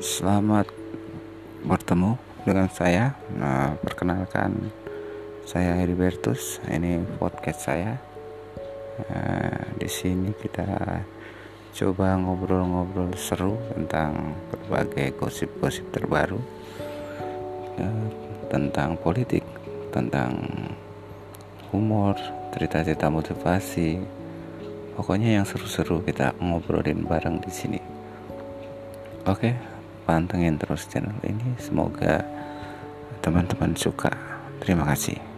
Selamat bertemu dengan saya. Nah, perkenalkan saya Heribertus. Ini podcast saya. Nah, di sini kita coba ngobrol-ngobrol seru tentang berbagai gosip-gosip terbaru ya, tentang politik, tentang humor, cerita-cerita motivasi. Pokoknya yang seru-seru kita ngobrolin bareng di sini. Oke, pantengin terus channel ini. Semoga teman-teman suka. Terima kasih.